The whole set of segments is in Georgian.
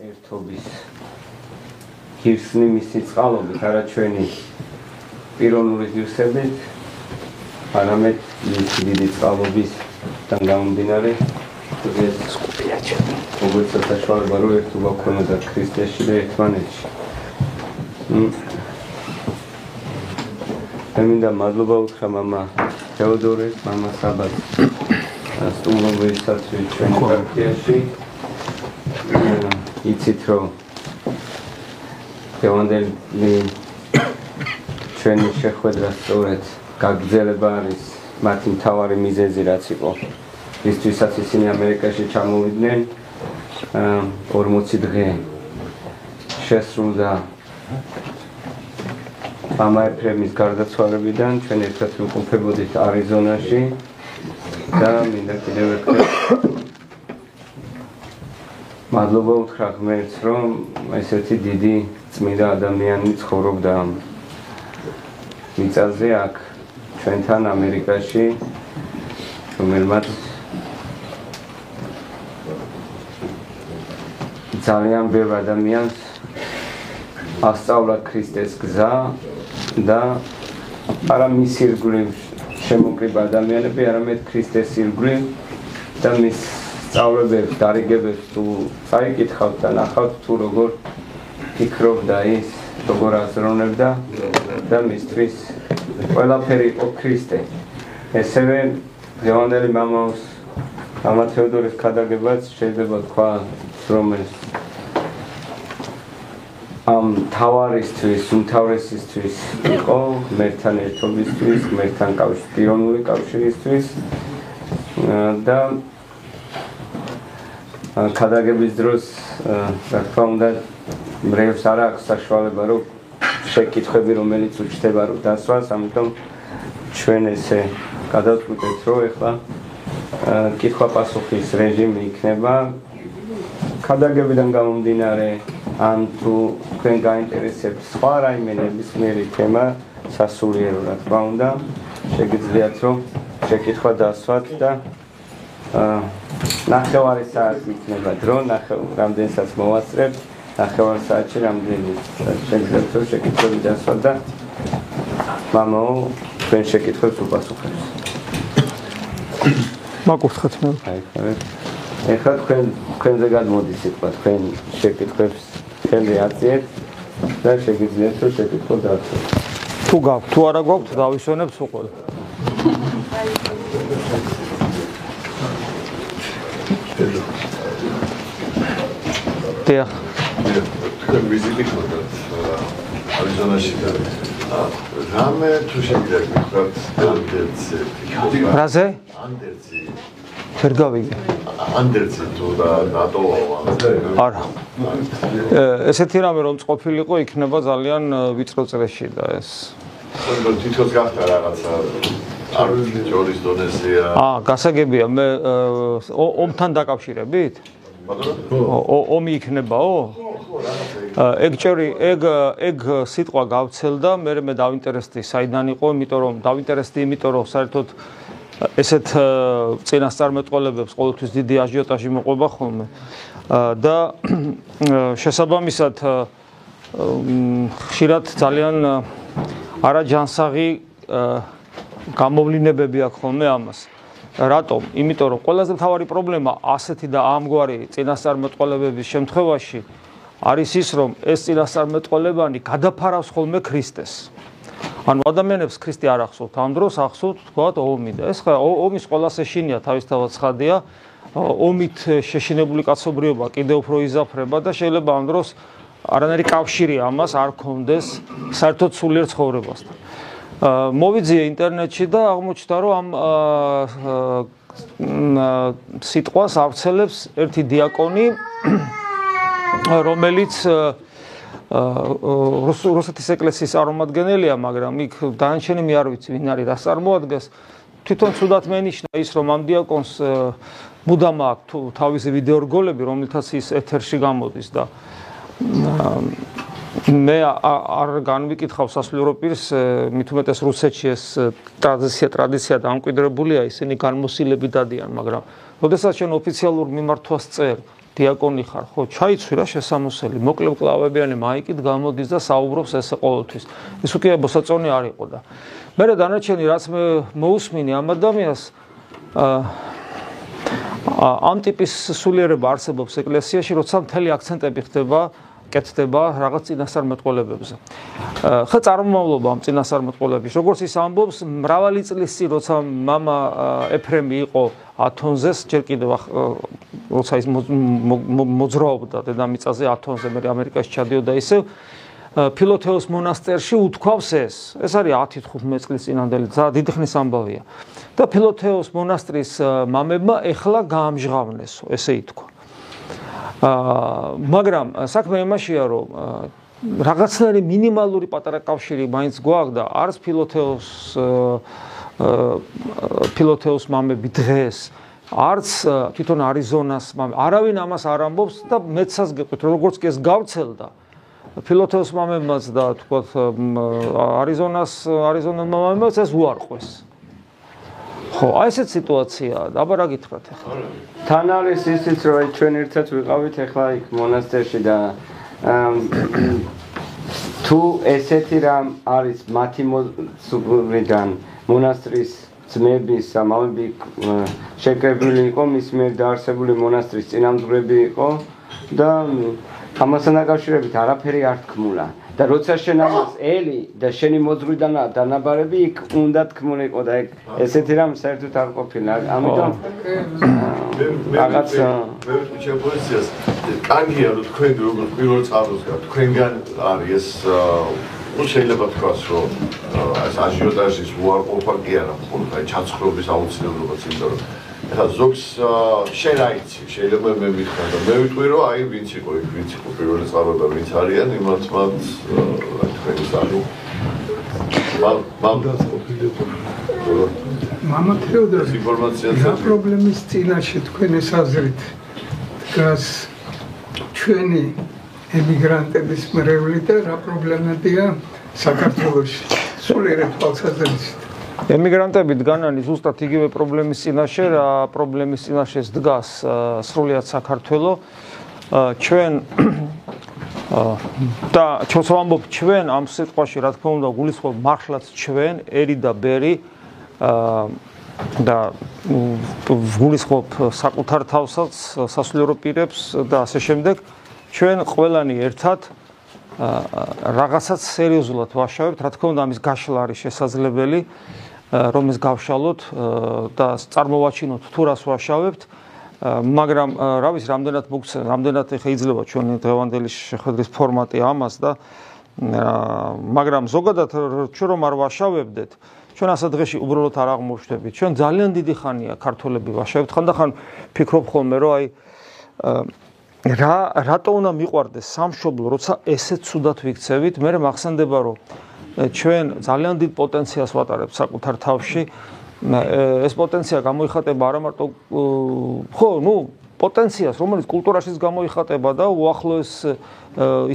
ერთობის გირსნი მისი წყალობით, არა ჩვენი პიროვნული გირსებით, არამედ მისი დიდი წყალობის თან გამომდინარე ეს სკუპია ჩემი. როგორც საშუალება რო ერთობა ქონოდა ქრისტეში და ერთმანეთში. მე მინდა მადლობა უთხრა мама თეოდორეს, мама საბას. სტუმრობისას ჩვენი პარტიაში იცით რომ თეონდელი ჩვენი შეხვედრა სწორედ გაგრძელება არის მათი მთავარი მიზეზი რაც იყო. ისთვისაც ისინი ამერიკაში ჩამოვიდნენ 40 დღე შესრულდა მამა ეფრემის გარდაცვალებიდან ჩვენ ერთად ვიმყოფებოდით არიზონაში და მინდა კიდევ ერთხელ მადლობა უთხრა ღმერთს, რომ ესეთი დიდი წმინდა ადამიანი ცხოვრობდა მიწაზე აქ ჩვენთან ამერიკაში, რომელმაც ძალიან ბევრ ადამიანს ასწავლა ქრისტეს გზა და არა მის ირგვლივ შემოკრიბ ადამიანები არამედ ქრისტეს ირგვლივ და მის სწავლებებს, დარიგებებს თუ წაიკითხავთ და ნახავთ თუ როგორ ფიქრობდა ის, როგორ აზროვნებდა და მისთვის ყველაფერი იყო ქრისტე. ესევე ზევანდელი მამაოს მამა თეოდორეს ქადაგებაც შეიძლება თქვა რომ ეს ამ თავარისთვის, უმთავრესისთვის იყო მერთან ერთობისთვის, მერთან კავშიროვნული კავშირისთვის და ქადაგების დროს რა თქმა უნდა მრევს არ აქვს საშუალება რომ შეკითხები რომელიც უჩნდება რომ დასვას, ამიტომ ჩვენ ესე გადავწყვიტეთ რომ ეხლა კითხვა-პასუხის რეჟიმი იქნება. ქადაგებიდან გამომდინარე ან თუ თქვენ გაინტერესებთ სხვა რაიმე ნებისმიერი თემა სასულიერო რა თქმა უნდა შეგიძლიათ რომ შეკითხვა დასვათ და აა ნახევარი საათი იქნება დრო რამდენსაც მოვასწრებ ნახევარ საათში რამდენი შეგიძლიათ რომ შეკითხვები დასვათ და მამო თქვენ შეკითხვებს უპასუხებთ მაგურთხეთ მე აი ეხლა თქვენ თქვენზე გადმოდის სიტყვა თქვენ შეკითხვებს ხელი აწიეთ და შეგიძლიათ რომ შეკითხო დაწვეთ. თუ გაქვთ, თუ არა გაქვთ, დავისვენებთ უყოლ. დიახ. თქვენ ვიზიტი ხდება არიზონაში და რამე თუ შეგიძლიათ გითხრათ ანდერცი. რაზე? ანდერცი. ვერ გავიგე. ანდერცი თუ და ნატოა არა ესეთი რამე რომ წופილიყო იქნება ძალიან ვიწრო წრეში და ეს თვითონ გახდა რაღაცა ჯორის დონეზეა. აა გასაგებია მე ომთან დაკავშირებით? ომი იქნებაო? ეგ ჭერი ეგ ეგ სიტყვა გავცელდა მე მე დავინტერესდი საიდან იყო იმიტომ რომ დავინტერესდი იმიტომ რომ საერთოდ ესეთ წინასწარმეტყველებებს ყოველთვის დიდი აჟიოტაჟი მოყვება ხოლმე. და შესაბამისად ხშირად ძალიან არაჯანსაღი გამოვლინებები აქვს ხოლმე ამას. რატომ? იმიტომ რომ ყველაზე მთავარი პრობლემა ასეთი და ამგვარი წინასწარმეტყველებების შემთხვევაში არის ის, რომ ეს წინასწარმეტყველებანი გადაფარავს ხოლმე ქრისტეს. ანუ ადამიანებს ქრისტე არ ახსოვთ ამ დროს ახსოვთ თქვათ ომი და ეს ხა ომის ყოველას ეშინია თავისთავად ცხადია ომით შეშინებული კაცობრიობა კიდევ უფრო იზაფრება და შეიძლება ამ დროს არანაირი კავშირი ამას არ კონდეს საერთოდ სულიერ ცხოვრებასთან. მოვიძიე ინტერნეტში და აღმოჩნდა რომ ამ სიტყვას ავრცელებს ერთი დიაკონი რომელიც რუსეთის ეკლესიის წარმომადგენელია, მაგრამ იქ დაანჩენი მე არ ვიცი ვინ არის, რას წარმოადგენს. თვითონ თუდად მენიშნა ის, რომ ამ დიაკონს მუდამ აქვს თავისი ვიდეო რგოლები, რომელთაც ის ეთერში გამოდის და მე არ განვიკითხავ სასულიერო პირს, მით უმეტეს რუსეთში ეს ტრადიცია ტრადიცია დამკვიდრებულია, ისინი განმოსილები დადიან, მაგრამ როდესაც ჩვენ ოფიციალურ მიმართვას წერ დიაკონი ხარ, ხო, ჩაიცვი რა შესამოსელი, მოკლე კლავებიანი მაიკით გამოდის და საუბრობს ესე ყოველთვის. ის უკვე მოსაწონი არ იყო და მე რა დანარჩენი რაც მე მოусმინი ამ ადამიანს აა ამ ტიპის სულიერება არსებობს ეკლესიაში, როცა მთელი აქცენტები ხდება კეთდება რაღაც წინასწარმეტყველებებზე. ხა წარმომავლობა ამ წინასწარმეტყველების, როგორც ის ამბობს, მრავალი წლის წინ როცა мама ეფრემი იყო ათონზეს, ჯერ კიდევ როცა ის მოძრაობდა დედამიწაზე ათონზე, მე ამერიკაში ჩადიოდა ისე ფილოთეოს მონასტერში უთქვავს ეს. ეს არის 10-15 წლის წინანდელი, ძალიან დიდი ხნის ამბავია. და ფილოთეოს მონასტრის მამებმა ეხლა გაამჟღავნესო, ესე ითქვა. მაგრამ საქმე იმაშია რომ რაღაცნაირი მინიმალური პატარა კავშირი მაინც გვაქვს და არც ფილოთეოს ფილოთეოს მამები დღეს არც თვითონ არიზონას მამები არავინ ამას არ ამბობს და მეცას გეტყვით როგორც კი ეს გავცელდა ფილოთეოს მამებმაც და თქო არიზონას არიზონას მამებმაც ეს უარყვეს ხო, აი ესეთ სიტუაციაა, აბა რა გითხრათ ახლა? თან არის ისიც, რომ ჩვენ ერთად ვიყავით ახლა იქ მონასტერში და თუ ესეთი რამ არის მათი სუბრიდან მონასტრის ძმების ამავები შეკრებილი იყო მის მიერ დაარსებული მონასტრის წინამძღვრები იყო და ამასთან დაკავშირებით არაფერი არ თქმულა. და როცა შენ ამას ელი და შენი მოძღვიდან დანაბარები იქ უნდა თქმულიყო და ესეთი რამ საერთოდ არ ყოფილა. ამიტომ რაღაც მე შეგვეციას კარგია რომ თქვენ როგორ პირველ წაროს გა თქვენგან არის ეს ну შეიძლება თქვას რომ ეს აჟიოტაჟის უარყოფა კი არა მხოლოდ აი ჩაცხრობის აუცილებლობაც იმიტომ რომ ეხლა ზოგს შენ აიცი, შეიძლება მე მითხრა და მე ვიტყვი რომ აი ვინც იყო იქ, ვინც იყო პირველი წყარო და ვინც არიან, იმათ მათ თქვენი სახლი. მამ მამ მამა თეოდორე ინფორმაციას რა პრობლემის წინაშე თქვენ ეს აზრით დგას ჩვენი ემიგრანტების მრევლი და რა პრობლემებია საქართველოში? სულიერ თვალსაზრისით ემიგრანტები დგანანი ზუსტად იგივე პრობლემის წინაშე, რა პრობლემის წინაშე დგას სრულიად საქართველო. ჩვენ და ჩვენს ვამბობ ჩვენ ამ სიტყვაში რა თქმა უნდა გულისხმობ მართლაც ჩვენ ერი და ბერი და გულისხმობ საკუთარ თავსაც სასულიერო პირებს და ასე შემდეგ ჩვენ ყველანი ერთად რაღაცას სერიოზულად ვაშავებთ, რა თქმა უნდა ამის გაშლა არის შესაძლებელი. რომ ეს გავშალოთ და წარმოვაჩინოთ თუ რას ვაშავებთ. მაგრამ რა ვიცი რამდენად მოგცე რამდენად ეხა იძლევა ჩვენი დღევანდელი შეხვედრის ფორმატი ამას და მაგრამ ზოგადად ჩვენ რომ არ ვაშავებდეთ ჩვენ ასა დღეში უბრალოდ არ აღმოჩნდებით. ჩვენ ძალიან დიდი ხანია ქართველები ვაშავებთ. ხანდახან ფიქრობ ხოლმე რომ აი რა რატო უნდა მიყვარდეს სამშობლო როცა ესე ცუდად ვიქცევით? მე მახსენდება რომ ჩვენ ძალიან დიდ პოტენციალს ვატარებთ საკუთარ თავში. ეს პოტენცია გამოიხატება არა მარტო ხო, ნუ პოტენციალს, რომელიც კულტურაშიც გამოიხატება და უახლოეს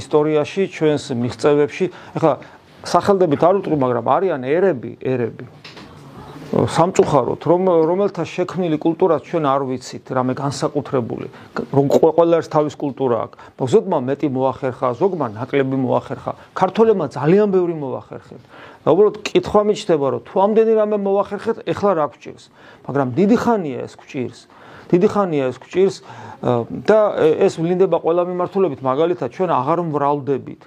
ისტორიაში, ჩვენს მიღწევებში. ეხლა სახელდებით არ ვუტყვი, მაგრამ არიან ერები, ერები. სამწუხაროდ რომ რომელთა შექმნილი კულტურა ჩვენ არ ვიცით რამე განსაკუთრებული რომ ყველას თავის კულტურა აქვს. ზოგმა მეტი მოახერხა ზოგმა ნაკლები მოახერხა. ქართველებმა ძალიან ბევრი მოახერხეთ. და უბრალოდ კითხვა მიჩნდება რომ თუ ამდენი რამე მოახერხეთ ეხლა რა გჭირს მაგრამ დიდი ხანია ეს გჭირს დიდი ხანია ეს გჭირს და ეს ვლინდება ყველა მიმართულებით მაგალითად ჩვენ აღარ მრავლდებით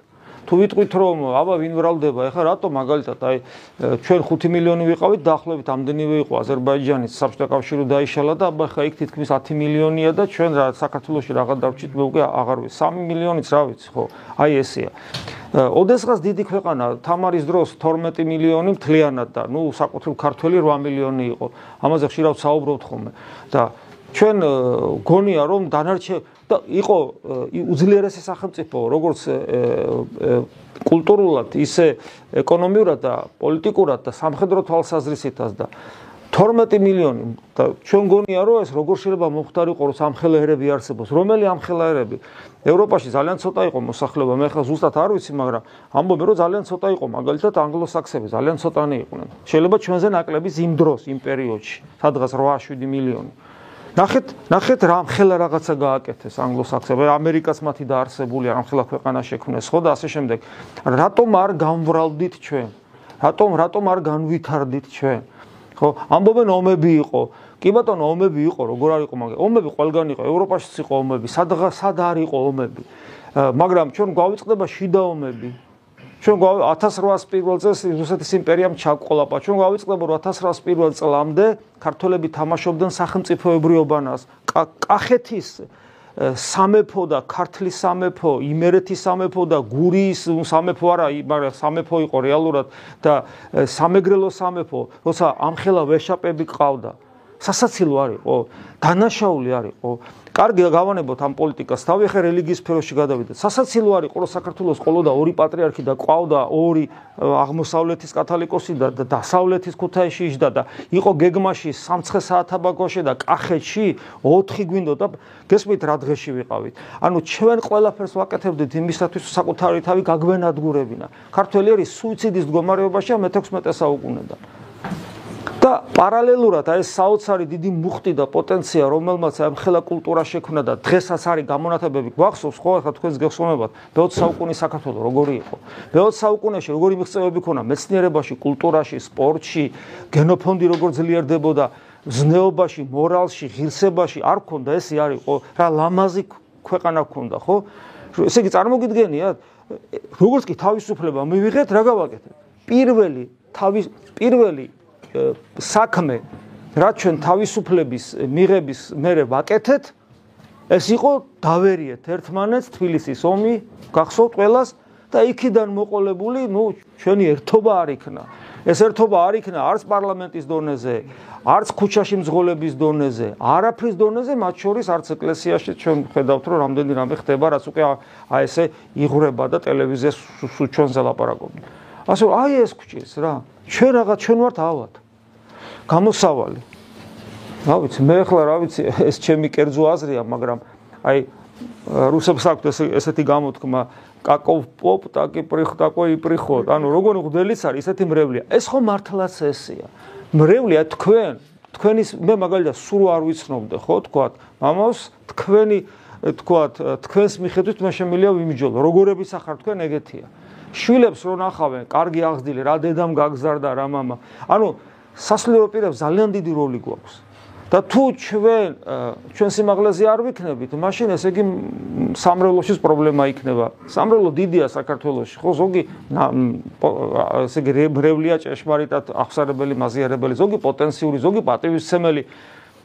თუ ვიტყვით რომ აბა ვინ ვრალდება? ეხლა რატო მაგალითად აი ჩვენ 5 მილიონი ვიყავით დაახლოებით ამდენივე იყო აზერბაიჯანის საბჭოთა კავშირი დაიშალა და აბა ხა იქ თითქმის 10 მილიონია და ჩვენ რა საქართველოსში რაღაც დავრჩით მე უკვე აღარ ვიცი 3 მილიონიც რა ვიცი ხო? აი ესეა. ოდესღაც დიდი ქვეყანა თამარის დროს 12 მილიონი მთლიანად და ნუ საკუთრივ ქართველი 8 მილიონი იყო. ამაზე ხშირად საუბრობთ ხოლმე. და ჩვენ გონია რომ დანარჩენ და იყო უძლიერესი სახელმწიფო როგორც კულტურულად ისე ეკონომიურად და პოლიტიკურად და სამხედრო თვალსაზრისითაც და 12 მილიონი. და ჩვენ გონია რომ ეს როგორ შეიძლება მოხდარიყო რომ სამხელაერები არსებობს. რომელი ამხელაერები? ევროპაში ძალიან ცოტა იყო მოსახლეობა. მე ხა ზუსტად არ ვიცი მაგრამ ამბობენ რომ ძალიან ცოტა იყო. მაგალითად ანგლოსაქსები ძალიან ცოტანი იყვნენ. შეიძლება ჩვენზე ნაკლების იმ დროს იმ პერიოდში სადღაც 8-7 მილიონი ნახეთ, ნახეთ რა მხელა რაღაცა გააკეთეს ანგლო-საქსები, ამერიკაც მათი დაარსებულია, რა მხელა ქვეყანა შექმნეს, ხო და ასე შემდეგ. რატომ არ გამვრალდით ჩვენ? რატომ რატომ არ განვითარდით ჩვენ? ხო, ამბობენ ომები იყო. კი ბატონო, ომები იყო, როგორ არ იყო, მაგრამ ომები ყველგან იყო, ევროპაშიც იყო ომები, სადღა სად არ იყო ომები. მაგრამ ჩვენ გვავიწყდება შიდა ომები. ჩვენ 1800 პირველ წელს რუსეთის იმპერიამ ჩაყოლაპა. ჩვენ გავიწყდება 1800 პირველ წლამდე ქართველები თამაშობდნენ სახელმწიფოებრივ ობანას. კახეთის სამეფო და ქართლის სამეფო, იმერეთის სამეფო და გურიის სამეფო არა, მაგრამ სამეფო იყო რეალურად და სამეგრელო სამეფო, როცა ამხელა ვეშაპები ყავდა. სასაცილო არისო, დანაშაული არისო. კარგი გავანებოთ ამ პოლიტიკას. თავი ხე რელიგიის სფეროში გადავიდეთ. სასაცილო არის ყო საქართველოს ყოლოდა ორი პატრიარქი და ყავდა ორი აღმოსავლეთის კათოლიკოსი და დასავლეთის ქუთაისში იჯდა და იყო გეგმაში სამცხე საათაბაგოში და კახეთში 4 გვინდო და გესმით რა დღეში ვიყავით. ანუ ჩვენ ყველაფერს ვაკეთებდით იმისათვის საკუთარი თავი გაგვენადგურებინა. ქართველი არის სუიციდის მდგომარეობაში მე-16 საუკუნედან. და პარალელურად აი ეს საოცარი დიდი მუხტი და პოტენცია რომელმაც ამ ხელა კულტურა შექმნა და დღესაც არის გამონათებები გვახსოვს ხო ახლა თქვენს გეხსოვებათ. მე-20 საუკუნის საქართველოს როგორი იყო? მე-20 საუკუნეში როგორი მიღწევები ქონა? მეცნიერებაში კულტურაში სპორტში გენოფონდი როგორ ძლიერდებოდა? ზნეობაში მორალში ღირსებაში არ ქონდა ესე არის ხო რა ლამაზი ქვეყანა ქონდა ხო? ესე იგი წარმოგიდგენიათ როგორც კი თავისუფლება მივიღეთ რა გავაკეთეთ პირველი თავის პირველი საქმე რაც ჩვენ თავისუფლების მიღების მერე ვაკეთეთ ეს იყო დავერიეთ ერთმანეთს თბილისის ომი გახსოვთ ყველას და იქიდან მოყოლებული ნუ ჩვენი ერთობა არ იქნა. ეს ერთობა არ იქნა არც პარლამენტის დონეზე არც ქუჩაში მძღოლების დონეზე არაფრის დონეზე მათ შორის არც ეკლესიაში ჩვენ ხედავთ რომ რამდენი რამე ხდება რაც უკვე აი ესე იღრება და ტელევიზიას სულ ჩვენზე ლაპარაკობენ ასე აი ეს ქუჩის რა ჩვენ რაღაც ჩვენ ვართ ავად გამოსავალი. რა ვიცი, მე ახლა რა ვიცი, ეს ჩემი კერძო აზრია, მაგრამ აი რუსებს აქვს ეს ესეთი გამოთქმა კაკოვ პოპ ტაკი პრიხ ტაკოი პრიხო. ანუ როგორი ღდელიც არის, ესეთი მრევლია. ეს ხო მართლაც ესეა. მრევლია თქვენ, თქვენის მე მაგალითად სულ არ ვიცნობდე, ხო, თქვათ, მამავს თქვენი თქვათ, თქვენს მიხედვით მე შემიძლია ვიმიჯოლო. როგორები სახარ თქვენ ეგეთია. შვილებს რო ნახავენ, კარგი აღზრდილი, რა დედამ გაგზარდა, რა მამა. ანუ სასულიერო პირებს ძალიან დიდი როლი გვაქვს. და თუ ჩვენ ჩვენ სიმაღლეზე არ ვიქნებით, მაშინ ესე იგი სამრევლოშიც პრობლემა იქნება. სამრევლო დიდია საქართველოში, ხო, ზოგი ესე იგი რევლია ჭეშმარიტად აღსარებელი, მაზიარებელი, ზოგი პოტენციური, ზოგი პატივისცემელი.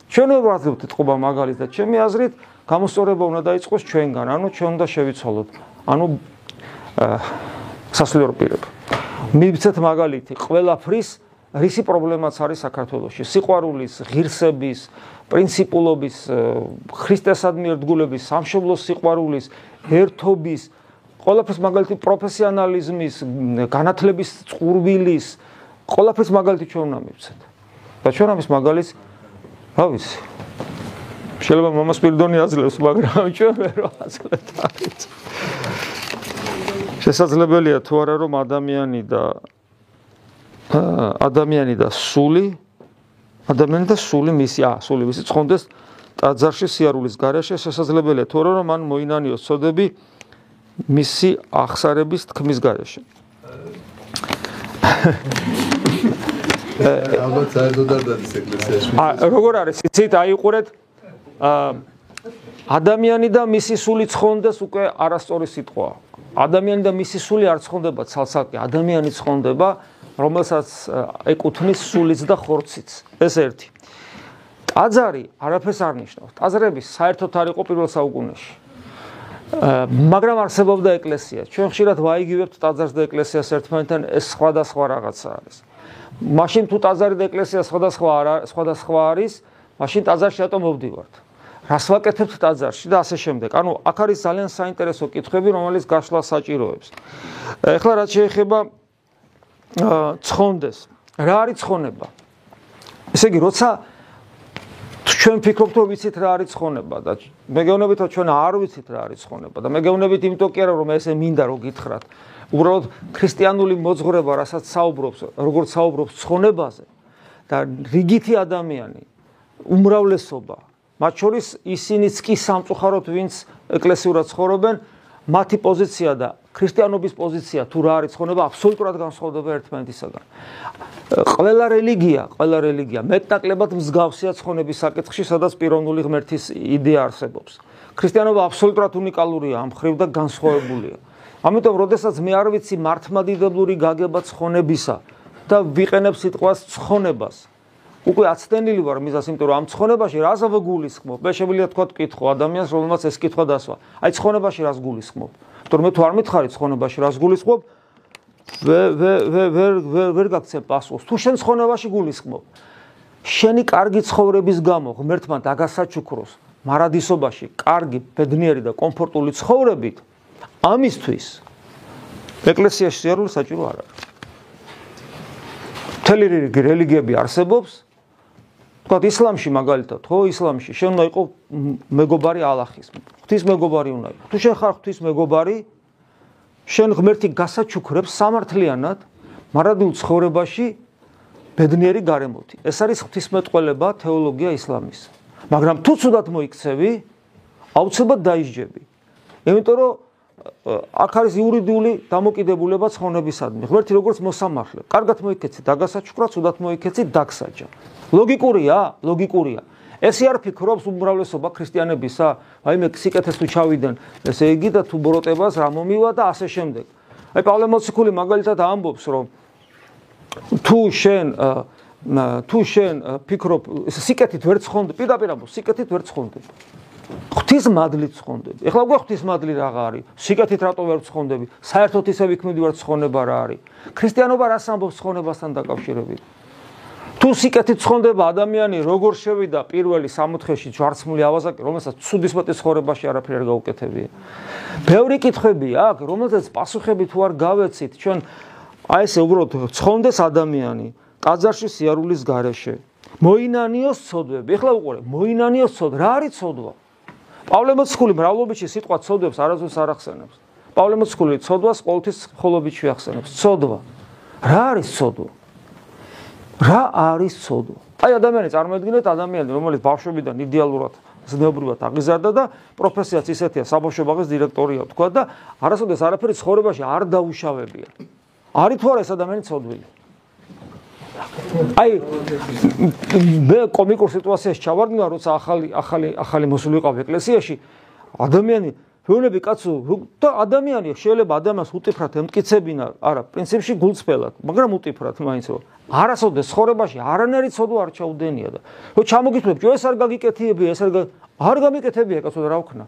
ჩვენ ვერ ვარდებთ ეთყობა მაგალითად. ჩემი აზრით, გამოსწორება უნდა დაიწყოს ჩვენგან, ანუ ჩვენ უნდა შევიცვალოთ. ანუ აა სასულიერო პირები. მივცეთ მაგალითი, ყველაფრის რისი პრობლემაც არის საქართველოში? სიყვარულის, ღირსების, პრინციპულობის, ქრისტესადმი ერთგულების, სამშობლოს სიყვარულის, ერთობის, ყველაფერს მაგალითი პროფესიონალიზმის, განათლების წყურვილის, ყველაფერს მაგალითი ჩვენ უნდა მივცეთ. და ჩვენ ამის მაგალითს რა ვიცი? შეიძლება მომას პირდონი აძლევს, მაგრამ ჩვენ ვერ ვაძლევთ ამით. შესაძლებელია თუ არა რომ ადამიანი და ადამიანი და სული ადამიანი და სული მისი ა სული მისი ცხონდეს ტაძარში სიარულის garaშე შესაძლებელია თორე რომ მან მოინანიოს წოდები მისი ახსარების თქმის garaშე ალბათ საერთოდ არ დადის ეკლესიაში. ა როგორ არის? იცით აიყურეთ? ადამიანი და მისი სული ცხონდეს უკვე არასწორი სიტყვა ადამიანი და მისი სული არ ცხონდება ცალსაკი ადამიანი ცხონდება რომელსაც ეკუთვნის სულიც და ხორციც. ეს ერთი. ტაძარი არაფერს არ ნიშნავს. ტაძრები საერთოდ არ იყო პირველ საუკუნეში. მაგრამ არსებობდა ეკლესია. ჩვენ ხშირად ვაიგივებთ ტაძარს და ეკლესიას ერთმანეთთან, ეს სხვადასხვა რაღაცა არის. მაშინ თუ ტაძარი და ეკლესია სხვადასხვა არა, სხვადასხვა არის, მაშინ ტაძარში რატომ მოვდივართ? რას ვაკეთებთ ტაძარში და ასე შემდეგ. ანუ აქ არის ძალიან საინტერესო კითხვები, რომელიც გაშლა საჭიროებს. ეხლა რაც შეეხება ცხონდეს. რა არის ცხონება? ესე იგი, როცა ჩვენ ფიქრობთ, რომ ვიცით რა არის ცხონება და მეგეუნებით, რომ ჩვენ არ ვიცით რა არის ცხონება და მეგეუნებით იმიტომ კი არა, რომ ესე მინდა რომ გითხრათ. უბრალოდ ქრისტიანული მოძღვრება, რასაც საუბრობს, როგორც საუბრობს ცხონებაზე და რიგითი ადამიანი, უმრავლესობა მათ შორის ისინიც კი სამწუხაროდ ვინც ეკლესიურად ცხოვრობენ, მათი პოზიცია და ქრისტიანობის პოზიცია თუ რა არის ცხონება აბსოლუტურად განსხვავდება ერთმანეთისაგან. ყველა რელიგია, ყველა რელიგია მეტნაკლებად მსგავსია ცხონების საკითხში, სადაც პიროვნული ღმერთის იდეა არსებობს. ქრისტიანობა აბსოლუტურად უნიკალურია ამ ხრივ და განსხვავებულია. ამიტომ, როდესაც მე არ ვიცი მართმადიდებლური გაგება ცხონებისა და ვიყენებ სიტყვას ცხონებას, უკვე აცდენილი ვარ მისას, იმიტომ რომ ამ ცხონებაში რას ვგულისხმობ? მე შემიძლია თქვა კითხო ადამიანს, რომელმაც ეს კითხვა დასვა. აი ცხონებაში რას გულისხმობ? იმიტომ რომ მე თუ არ მითხარი ცხონებაში რას გულისხმობ, ვერ ვერ ვერ ვერ ვერ გაქცევ პასუხს. თუ შენ ცხონებაში გულისხმობ, შენი კარგი ცხოვრების გამო ღმერთმა დაგასაჩუქროს მარადისობაში კარგი, ბედნიერი და კომფორტული ცხოვრებით, ამისთვის ეკლესიაში სიარული საჭირო არ არის. მთელი რელიგიები არსებობს, თქვა ისლამში მაგალითად ხო ისლამში. შენ უნდა იყო მეგობარი ალაჰის. ღვთის მეგობარი უნდა იყო თუ შენ ხარ ღვთის მეგობარი შენ ღმერთი გასაჩუქრებს სამართლიანად მარადულ ცხოვრებაში ბედნიერი გარემოთი. ეს არის ღვთისმეტყველება თეოლოგია ისლამის. მაგრამ თუ ცუდად მოიქცევი აუცილებლად დაიჯები. იმიტომ რომ აქ არის იურიდიული დამოკიდებულება ცხონებისადმი ღმერთი როგორც მოსამართლე კარგად მოიქეცი დაგასაჩუქრა ცუდად მოიქეცი დაგსაჯა ლოგიკურია? ლოგიკურია. ესე არ ფიქრობს უმრავლესობა ქრისტიანებისა? აი მე სიკეთეს თუ ჩავიდნენ, ესე იგი და თუ ბროტებას რა მომივა და ასე შემდეგ. აი პავლე მოციქული მაგალითად ამბობს, რომ თუ შენ თუ შენ ფიქრობ სიკეთით ვერ ცხონდ, პირდაპირ ამბობს, სიკეთით ვერ ცხონდები. ღვთის მადლით ცხონდები. ეხლა უკვე ღვთის მადლი რაღა არის? სიკეთით რატო ვერ ცხონდები? საერთოდ ისე ვიქმნიდი ვარ ცხონება რა არის? ქრისტიანობა რას ამბობს ცხონებასთან დაკავშირებით? თუ სიკეთით ცხონდება ადამიანი როგორ შევიდა პირველი სამოთხეში ჯვარცმული ავაზაკი რომელსაც ცუდისმეტი ცხოვრებაში არაფერი არ გაუკეთებია ბევრი კითხვები აქვს რომელსაც პასუხები თუ არ გავეცით ჩვენ აი ესე უბრალოდ ცხონდეს ადამიანი ტაძარში სიარულის გარეშე მოინანიოს ცოდვები ეხლა უყურე მოინანიოს ცოდ რა არის ცოდვა პავლე მოციქული მრავლობიში სიტყვა ცოდვებს არასდროს არ ახსენებს პავლე მოციქული ცოდვას ყოველთვის ხოლობით შეახსენებს ცოდვა რა არის ცოდვა რა არის ცოდვა? აი ადამიანი წარმოედგინეთ ადამიანი რომელიც ბავშვობიდან იდეალურად ზნეობრივად აღიზარდა და პროფესიაც ისეთია საბავშვო ბაღის დირექტორია თქვა და არასოდეს არაფერი ცხოვრებაში არ დაუშავებია. არის თუ არა ეს ადამიანი ცოდვილი? აი მე კომიკურ სიტუაციაში ჩავარდნა როცა ახალი ახალი ახალი მოსული ვიყავ ეკლესიაში. ადამიანი ფეუნები კაცო და ადამიანია შეიძლება ადამიანს უტიფრად ემტკიცებინა არა პრინციპში გულწრფელად მაგრამ უტიფრად მაინც არასოდეს ცხოვრებაში არანაირი ცოდვა არ ჩაუდენია და რო ჩამოგიწვევ ჯო ეს არ გაგიკეთებია ეს არ არ გამიკეთებია კაცო რა ვქნა.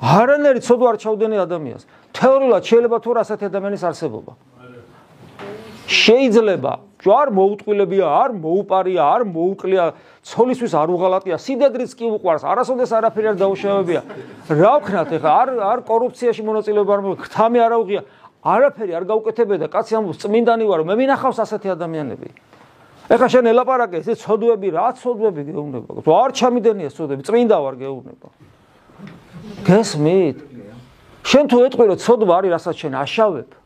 არანაირი ცოდვა არ ჩაუდენია ადამიანს. თეორიულად შეიძლება თუ რა ასეთი ადამიანის არსებობა შეიძლება. ჯო არ მოუტყვილებია არ მოუპარია არ მოუკლია ცოლისთვის არ უღალატია სიდედრიც კი უყვარს არასოდეს არაფერი არ დაუშავებია. რა ვქნათ ეხლა არ არ კორუფციაში მონაწილეობა არ მოხდა ხთამი არ აუღია. არაფერი არ გაუკეთებია და კაცი ამბობს წმინდანი ვარო მე მინახავს ასეთი ადამიანები. ეხლა შენ ელაპარაკე ეს ცოდვები რა ცოდვები გეუბნება? თუ არ ჩამიდენია ცოდვები წმინდა ვარ გეუბნება. გესმით? შენ თუ ეტყვი რომ ცოდვა არის რასაც შენ აშავებ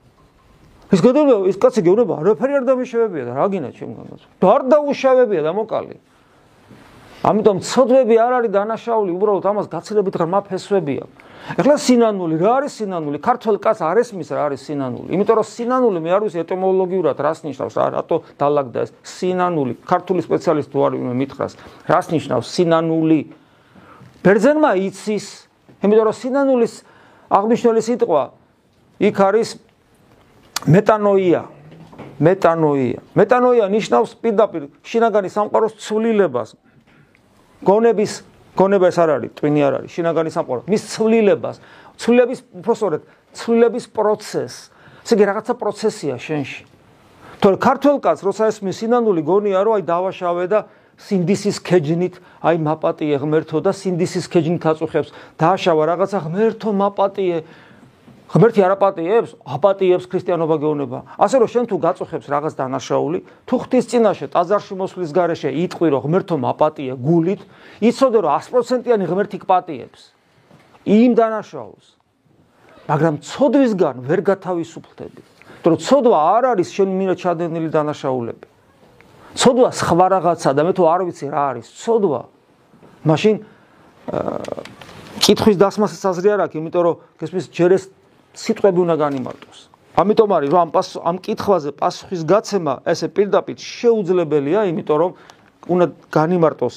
ის გადავა ის კაცი გეუბნება არაფერი არ დამიშავებია და რა გინდა ჩემგანაც და არ დაუშავებია და მოკალი ამიტომ ცოდვები არ არის დანაშაული უბრალოდ ამას გაცილებით ღრმა ფესვები აქვს ეხლა სინანული რა არის სინანული? ქართულ კაც არ ესმის რა არის სინანული? იმიტომ რომ სინანული მე არ ვიცი ეტიმოლოგიურად რას ნიშნავს, რატო დაალაგდა ეს სინანული? ქართული სპეციალისტი არის მე მითხრას, რას ნიშნავს სინანული? ბერძენმა იცის, იმიტომ რომ სინანულის აღნიშნული სიტყვა იქ არის მეტანოია. მეტანოია. მეტანოია ნიშნავს პირდაპირ შინაგანი სამყაროს ცვლილებას. გონების გონება ეს არ არის, ტვინი არ არის, შინაგანი სამყარო. მის ცვლილებას, ცვლილების უბრალოდ ცვლილების პროცესს. ესე იგი რაღაცა პროცესია შენში. თორე ქართულ კაც, როცა ეს მისინანული გონია, რომ აი დავაშავე და სინდისის ქეჯნით, აი მაპატიე ღმერთო და სინდისის ქეჯნით აწუხებს, დააშავა რაღაცა ღმერთო მაპატიე ღმერთი არ აპატიებს, აპატიებს ქრისტიანობა გეუბნება. ასე რომ შენ თუ გაწუხებს რაღაც დანაშაული, თუ ღვთის წინაშე ტაძარში მოსვლის garaშე იტყვი რომ ღმერთო მაპატიე გულით, იცოდე რომ 100%-იანი ღმერთი გპატიებს. იმ დანაშაულს. მაგრამ ცოდვისგან ვერ გათავისუფლდები. თორე ცოდვა არ არის შენ მინდა ჩადენილი დანაშაულები. ცოდვა სხვა რაღაცა და მე თუ არ ვიცი რა არის ცოდვა. მაშინ კითხვის დასმასაც აზრი არ აქვს, იმიტომ რომ გესმის ჯერ ეს სიტყვები უნდა განიმარტოს. ამიტომ არის რომ ამ პასუხ ამ კითხვაზე პასუხის გაცემა ესე პირდაპირ შეუძლებელია, იმიტომ რომ უნდა განიმარტოს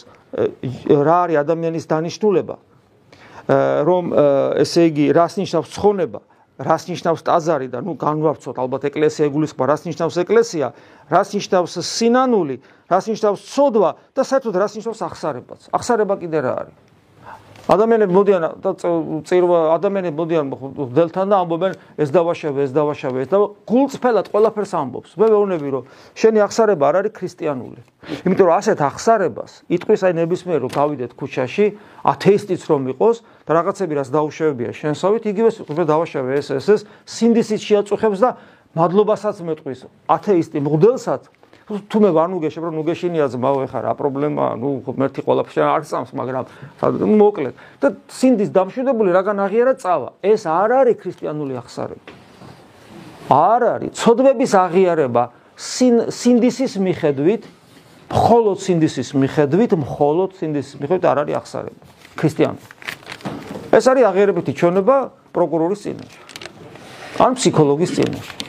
რა არის ადამიანის დანიშნულება, რომ ესე იგი რას ნიშნავს ცხონება, რას ნიშნავს ტაძარი და ნუ განვარცოთ ალბათ ეკლესია ეგულისხმება, რას ნიშნავს ეკლესია, რას ნიშნავს სინანული, რას ნიშნავს ცოდვა და საერთოდ რას ნიშნავს ახსარებაც. ახსარება კიდე რა არის? ადამიანები მოდიან და წირვა ადამიანები მოდიან დელთან და ამბობენ ეს დავაშავე ეს დავაშავე ეს და გულწრფელად ყველაფერს ამბობს. მე ვეუბნები რომ შენი ახსარება არ არის ქრისტიანული. იმიტომ რომ ასეთ ახსარებას იტყვის აი ნებისმიერ რომ გავიდეთ ქუჩაში ათეისტიც რომ იყოს და რაღაცები რაც დაუშავებია შენსავით იგივე მე დავაშავე ეს ეს ეს სინდისით შეაწუხებს და მადლობასაც მეტყვის ათეისტი მღვდელსაც თუ მე ვარ ნუგეში, რომ ნუგეშინია ძმაო, ეხა რა პრობლემაა? ნუ მერტი ყველაფერს არ წამს, მაგრამ მოკლედ. და სინდის დამშვიდებული რაგან აღიარა წავა. ეს არ არის ქრისტიანული აღსარება. არ არის. ცოდვების აღიარება სინდისის მიხედვით, მხოლოდ სინდისის მიხედვით, მხოლოდ სინდისის მიხედვით არ არის აღსარება. ქრისტიანი. ეს არის აღიარებითი ჩვენება პროკურორის წინაშე. ან ფსიქოლოგის წინაშე.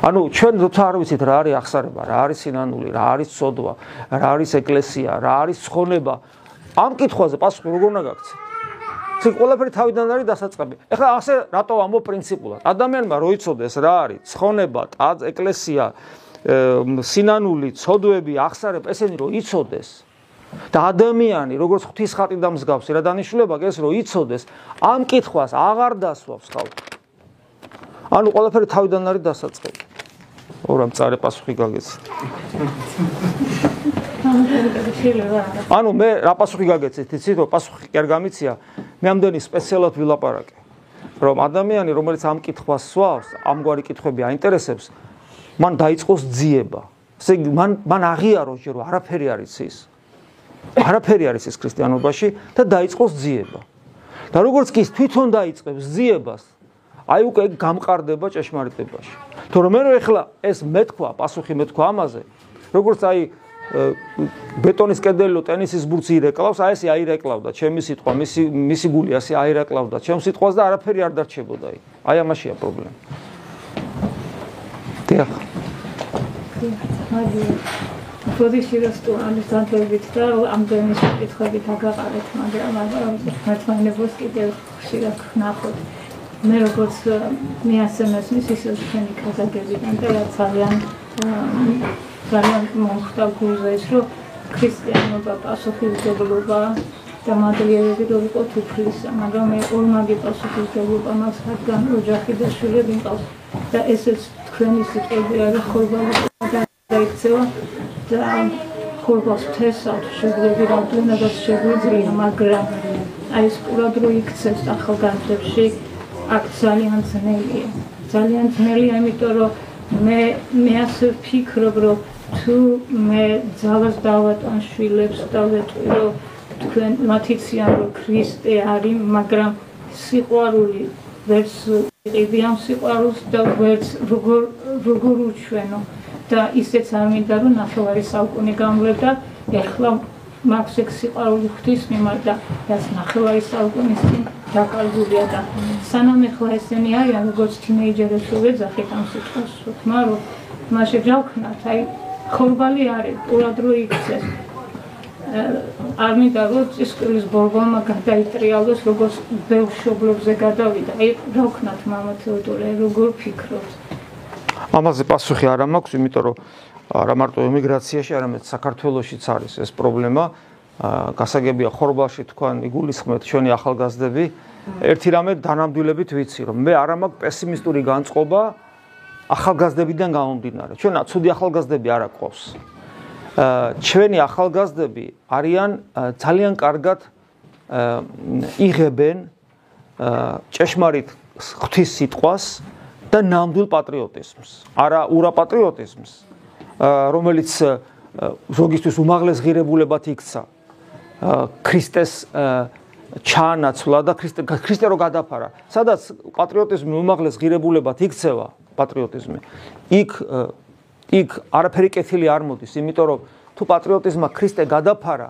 ანუ ჩვენ როცა არ ვიცით რა არის ახსარება, რა არის სინანული, რა არის სოდვა, რა არის ეკლესია, რა არის ცხონება, ამ კითხვაზე პასუხი როგორ უნდა გაქცე? ცი ყველაფერი თავიდან არის დასაწყები. ეხლა ასე რატო ამბო პრინციპულად? ადამიანმა რო იცოდეს რა არის ცხონება, ეკლესია, სინანული, ცოდვები, ახსარება, ესენი რო იცოდეს და ადამიანი როგორც ღვთის ხატი და მსგავსი რა დანიშნულება ეს რო იცოდეს, ამ კითხვას აღარ დასვავს ხალხი. ანუ ყველაფერი თავიდან არის დასაწყები. ორამ წარე პასუხი გაგეცით. ანუ მე რა პასუხი გაგეცით, იცით რომ პასუხი კი არ გამიცია, მე ამდენი სპეციალად ვილაპარაკე. რომ ადამიანი რომელიც ამ კითხვას სვავს, ამგვარი კითხვები აინტერესებს, მან დაიწყოს ძიება. ესე იგი მან მან აღიაროს ჯერ რომ არაფერი არის ის. არაფერი არის ის ქრისტიანობაში და დაიწყოს ძიება. და როგორც კი თვითონ დაიწყებს ძიებას, აი უკვე გამყარდება ჭეშმარიტებაში. თორემ მე ახლა ეს მეთქვა, პასუხი მეთქვა ამაზე, როგორც აი ბეტონის კედელო ტენისის ბურთი ირეკლავს, აი ესე აირეკლავდა ჩემი სიტყვა, მისი მისი გული ასე აირეკლავდა ჩემ სიტყვას და არაფერი არ დარჩებოდა აი. აი ამაშია პრობლემა. დიახ. პოზიცია რასტო ამის თანხებით და ამდენი კითხვებით აგაყარეთ, მაგრამ მაგრამ მართლმადიდებლოს კიდევ ხშირად ვნახოთ. მე როგორც მე ასე მესმის ისე თქვენი ქადაგებიდან და რა ძალიან ძალიან მომხდა გულზეს რომ ქრისტიანობა პასუხისმგებლობა და მადლიერები რო ვიყოთ უფლისა მაგრამ მე ორმაგი პასუხისმგებლობა მას რადგან ოჯახი და შვილები მყავს და ესეც თქვენი სიტყვები არის ხოლმე და იქცევა და ხოლმე თესავთ შეგვიძლია რამდენადაც შეგვიძლია მაგრამ აი ეს ყურად რო იქცევს ახალგაზრდებში აქ ძალიან ძნელია. ძალიან ძნელია, იმიტომ რომ მე მე ასე ვფიქრობ, რომ თუ მე ძალას დავატან შვილებს და ვეტყვი, რომ თქვენ მათიციან, რომ ქრისტე არის, მაგრამ სიყვარული ვერც იყიდი ამ სიყვარულს და ვერც როგორ როგორ უჩვენო და ისეც არ მინდა რომ ნახევარი საუკუნე გამვლებ და ეხლა მაქვს ეგ სიყვარული ღვთის მიმართ და ეს ნახევარი საუკუნის წინ დაკარგულია და სანამ ეხლა ესენი არიან როგორც თინეიჯერებს ვეძახით ამ სიტყვას თქმა რომ მასე ჯავქნათ აი ხორბალი არის ურადრო იქცეს. არ მინდა რომ წისკრის ბორბალმა გადაიტრიალოს როგორც ბევრ შობლებზე გადავიდა. აი ჯავქნათ მამა თეოდორე როგორ ფიქრობთ ამაზე პასუხი არ მაქვს იმიტომ რომ არა მარტო ემიგრაციაში არამედ საქართველოსშიც არის ეს პრობლემა გასაგებია ხორბალში თქვენ იგულისხმეთ ჩვენი ახალგაზრდები. ერთი რამე დანამდვილებით ვიცი რომ მე არ მაქვს პესიმისტური განწყობა ახალგაზრდებიდან გამომდინარე. ჩვენ ცუდი ახალგაზრდები არ აყავს ჩვენი ახალგაზრდები არიან ძალიან კარგად იღებენ ჭეშმარიტ ღვთის სიტყვას და ნამდვილ პატრიოტიზმს არა ურაპატრიოტიზმს რომელიც ზოგისთვის უმაღლეს ღირებულებად იქცა ქრისტეს ჩაანაცვლა და ქრისტე ქრისტე რო გადაფარა. სადაც პატრიოტიზმი უმაღლეს ღირებულებად იქცევა, პატრიოტიზმი. იქ იქ არაფერი კეთილი არ მოდის, იმიტომ რომ თუ პატრიოტიზმა ქრისტე გადაფარა,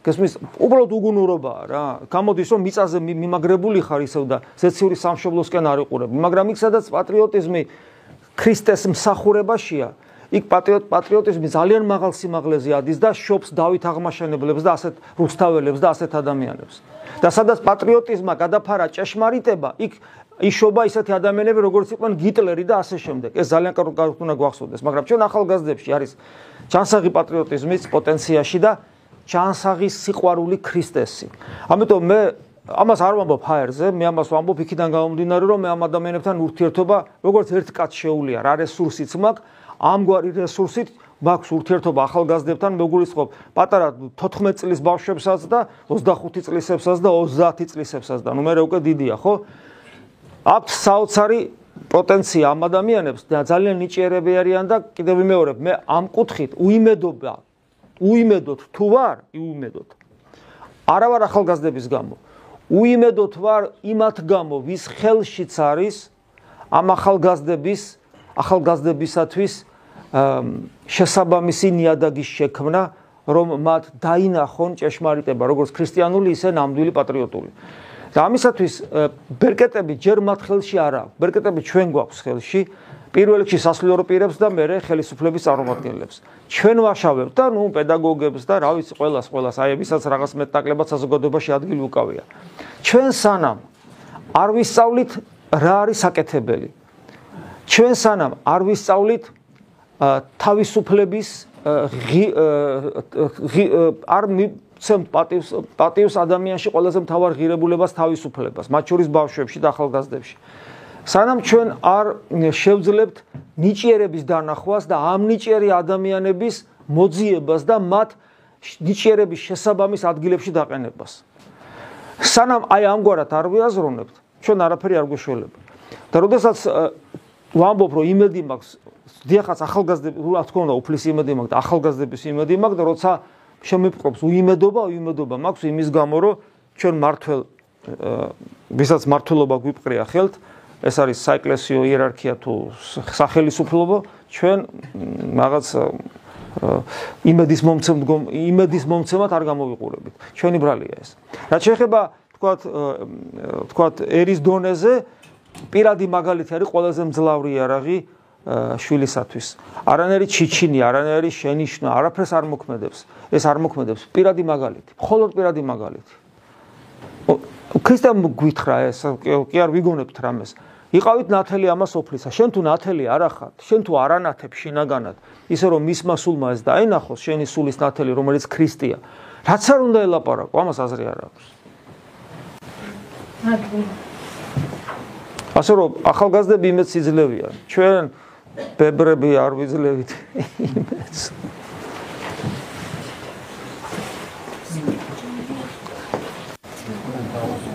გესმის უბრალოდ უგუნურობაა რა გამოდის რომ მიწაზე მიმაგრებული ხარ ისევ და ზეციური სამშობლოსკენ არ იყურებ მაგრამ იქ სადაც პატრიოტიზმი ქრისტეს მსახურებაშია იქ პატრიოტიზმი ძალიან მაღალ სიმაღლეზე ადის და შობს დავით აღმაშენებლებს და ასეთ რუსთაველებს და ასეთ ადამიანებს და სადაც პატრიოტიზმა გადაფარა ჭეშმარიტება იქ იშობა ისეთი ადამიანები როგორც იყვნენ გიტლერი და ასე შემდეგ ეს ძალიან კარგად უნდა გვახსოვდეს მაგრამ ჩვენ ახალგაზრდებში არის ჯანსაღი პატრიოტიზმის პოტენციაში და ჯანსაღი სიყვარული ქრისტესი. ამიტომ მე ამას არ ვამბობ ჰაერზე, მე ამას ვამბობ იქიდან გამომდინარე, რომ მე ამ ადამიანებთან ურთიერთობა როგორც ერთ კაც შეუულია, რა რესურსიც მაქვს, ამგვარი რესურსით მაქვს ურთიერთობა ახალგაზრდებთან, მეგულისხმობ პატარა 14 წლის ბავშვებსაც და 25 წლისებსაც და 30 წლისებსაც და ნუ მე უკვე დიდია, ხო? აქვს საოცარი პოტენცია ამ ადამიანებს და ძალიან ნიჭიერები არიან და კიდევ ვიმეორებ, მე ამ კუთხით უიმედობა უიმედოთ თუ ვარ, უიმედოთ. არა ვარ ახალგაზრდების გამო. უიმედოთ ვარ იმათ გამო, ვის ხელშიც არის ამ ახალგაზრდების ახალგაზრდებისათვის შესაბამისი ნიადაგის შექმნა, რომ მათ დაინახონ ჭეშმარიტება, როგორც ქრისტიანული, ისე ნამდვილი პატრიოტული. და ამისათვის ბერკეტები ჯერ მათ ხელში არ აქვს. ბერკეტები ჩვენ გვაქვს ხელში. პირველ რიგში სასულიერო პირებს და მეორე ხელისუფლების წარმომადგენლებს. ჩვენ ვაშავებთ და ნუ პედაგოგებს და რა ვიცი, ყოველას ყოველას აი ვისაც რაღაც მეტაკლებად საზოგადოებაში ადგილი უკავია. ჩვენ სანამ არ ვისწავლით რა არის საკეთებელი. ჩვენ სანამ არ ვისწავლით თავისუფლების არ მიცემ პატივს პატივს ადამიანში ყველაზე მთავარ ღირებულებას თავისუფლებას, მათ შორის ბავშვებში და ახალგაზრდებში. სანამ ჩვენ არ შევძლებთ ნიჭიერების დანახვას და ამ ნიჭიერი ადამიანების მოძიებას და მათ ნიჭიერების შესაბამის ადგილებში დაყენებას. სანამ აი ამგვარად არ ვიაზროვნებთ, ჩვენ არაფერი არ გვეშველება. და როდესაც ვამბობ, რომ იმედი მაქვს, დიახაც ახალგაზრდები, რა თქმა უნდა, უფლის იმედი მაქვს და ახალგაზრდების იმედი მაქვს და როცა შემიპყრობს უიმედობა, უიმედობა მაქვს იმის გამო, რომ ჩვენ მართლ ვისაც მართლობა გვიპყრია ხელთ, ეს არის საეკლესიო იერარქია თუ სახელისუფლება, ჩვენ რაღაც იმედის მომცემ იმედის მომცემად არ გამოვიყურებით. ჩვენი ბრალია ეს. რაც შეეხება თქვათ თქვათ ერის დონეზე პირადი მაგალითი არის ყველაზე მძლავრი იარაღი შვილისათვის. არანერი ჩიჩინი, არანერი შენიშნა, არაფერს არ მოქმედებს. ეს არ მოქმედებს პირადი მაგალითი, მხოლოდ პირადი მაგალითი. ქრისტემ გვითხრა ეს, კი არ ვიგონებთ რამეს. იყავით ნათელი ამას ოფლისა. შენ თუ ნათელი არ ახარ, შენ თუ არანათებ შინაგანად, ისე რომ მისმა სულმა ეს დაინახოს შენი სულის ნათელი, რომელიც ქრისტია. რაც არ უნდა ელაპარაკო, ამას აზრი არ აქვს. ასე რომ ახალგაზრდები იმეც იძლევიან. ჩვენ ბებრები არ ვიძლევით იმეც.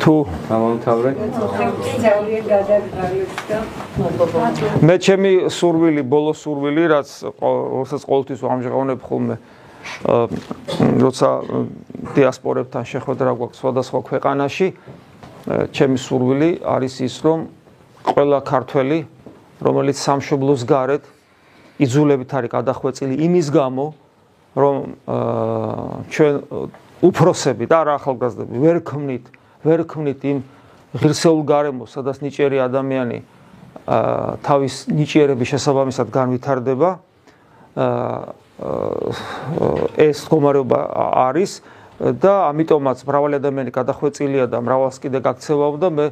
თუ გამომთავრე მე ჩემი სურვილი ბოლო სურვილი რაც როდესაც ყოველთვის ამჟღავნებ ხოლმე როცა დიასპორებთან შეხვედრა გვაქვს სხვადასხვა ქვეყანაში ჩემი სურვილი არის ის რომ ყველა ქართველი რომელიც სამშობლოს გარეთ იძულებით არის გადახვეწილი იმის გამო რომ ჩვენ უფროსები და რა ახალგაზრდები ვერ ქმნით ვერ ქმნით იმ ღირსეულ გარემოს, სადაც ნიჭიერი ადამიანი თავის ნიჭიერების შესაბამისად განვითარდება. ეს კომარეობა არის და ამიტომაც მრავალი ადამიანი გადახვეწილია და მრავალს კიდე გაქცევავდა მე